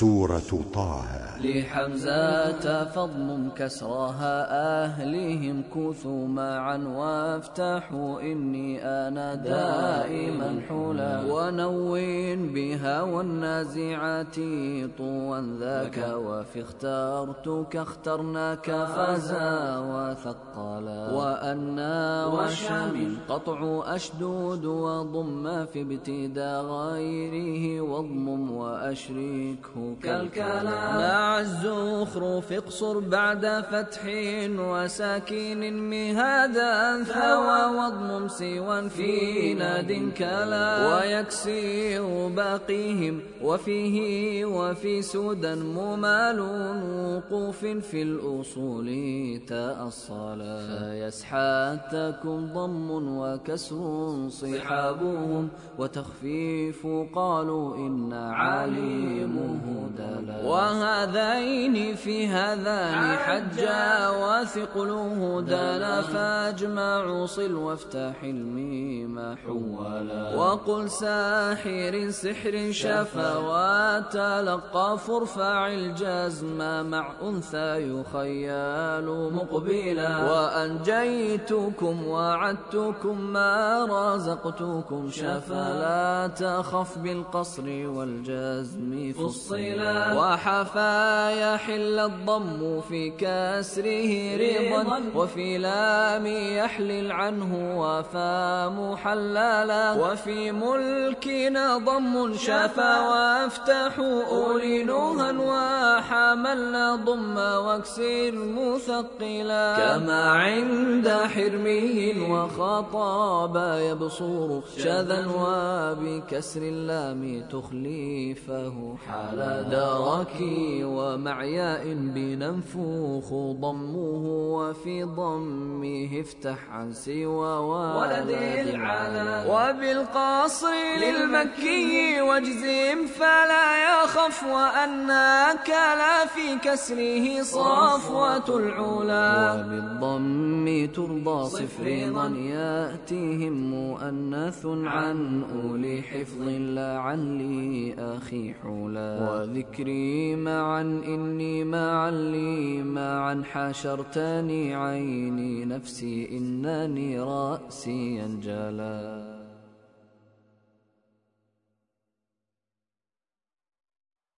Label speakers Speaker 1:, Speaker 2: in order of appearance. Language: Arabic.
Speaker 1: سورة طه.
Speaker 2: لحمزة فضم كسرها أهلهم كثوا معا وافتحوا إني أنا دائما حلا ونوين بها والنازعات طوا ذاك وفي اخترتك اخترناك فزا وثقلا وأنا وشام قطع أشدود وضم في ابتداء غيره واضمم وأشركه كالكلام. مع الزخرف اقصر بعد فتح وساكين مهادا ثوى واضمم سوى في ناد كلا. ويكسر باقيهم وفيه وفي سودا ممال وقوف في الأصول تأصلا. فيسحاتكم ضم وكسر صحابهم وتخفيف قالوا إن عليمه دلا وهذين في هذان حجا وثقله دلا فاجمع صل وافتح الميم حولا وقل ساحر سحر شفا وتلقى فارفع الجزم مع أنثى يخيال مقبلا. وأنجيتكم وعدتكم ما رزقتكم شفا لا تخف بالقصر والجزم فصلا وحفا يحل الضم في كسره رضا وفي لام يحلل عنه وفا محللا وفي ملكنا ضم شفا وافتحوا أولي نوها وحملنا ضم واكسر مثقلا كما عند حرمه وخطاب يبصر شذا وبكسر اللام تخليفه حال دركي ومعياء بننفوخ ضمه وفي ضمه افتح عن سوى ولد العلا. وبالقصر للمكي واجزم فلا يخف وأناك لا في كسره صفوة العلا. وبالضم ترضى صفر يأتيهم مؤنث عن أولي حفظ لا عن لي أخي حلا وذكري معا إني معا لي معا حشرتني عيني نفسي إنني رأسي انجلا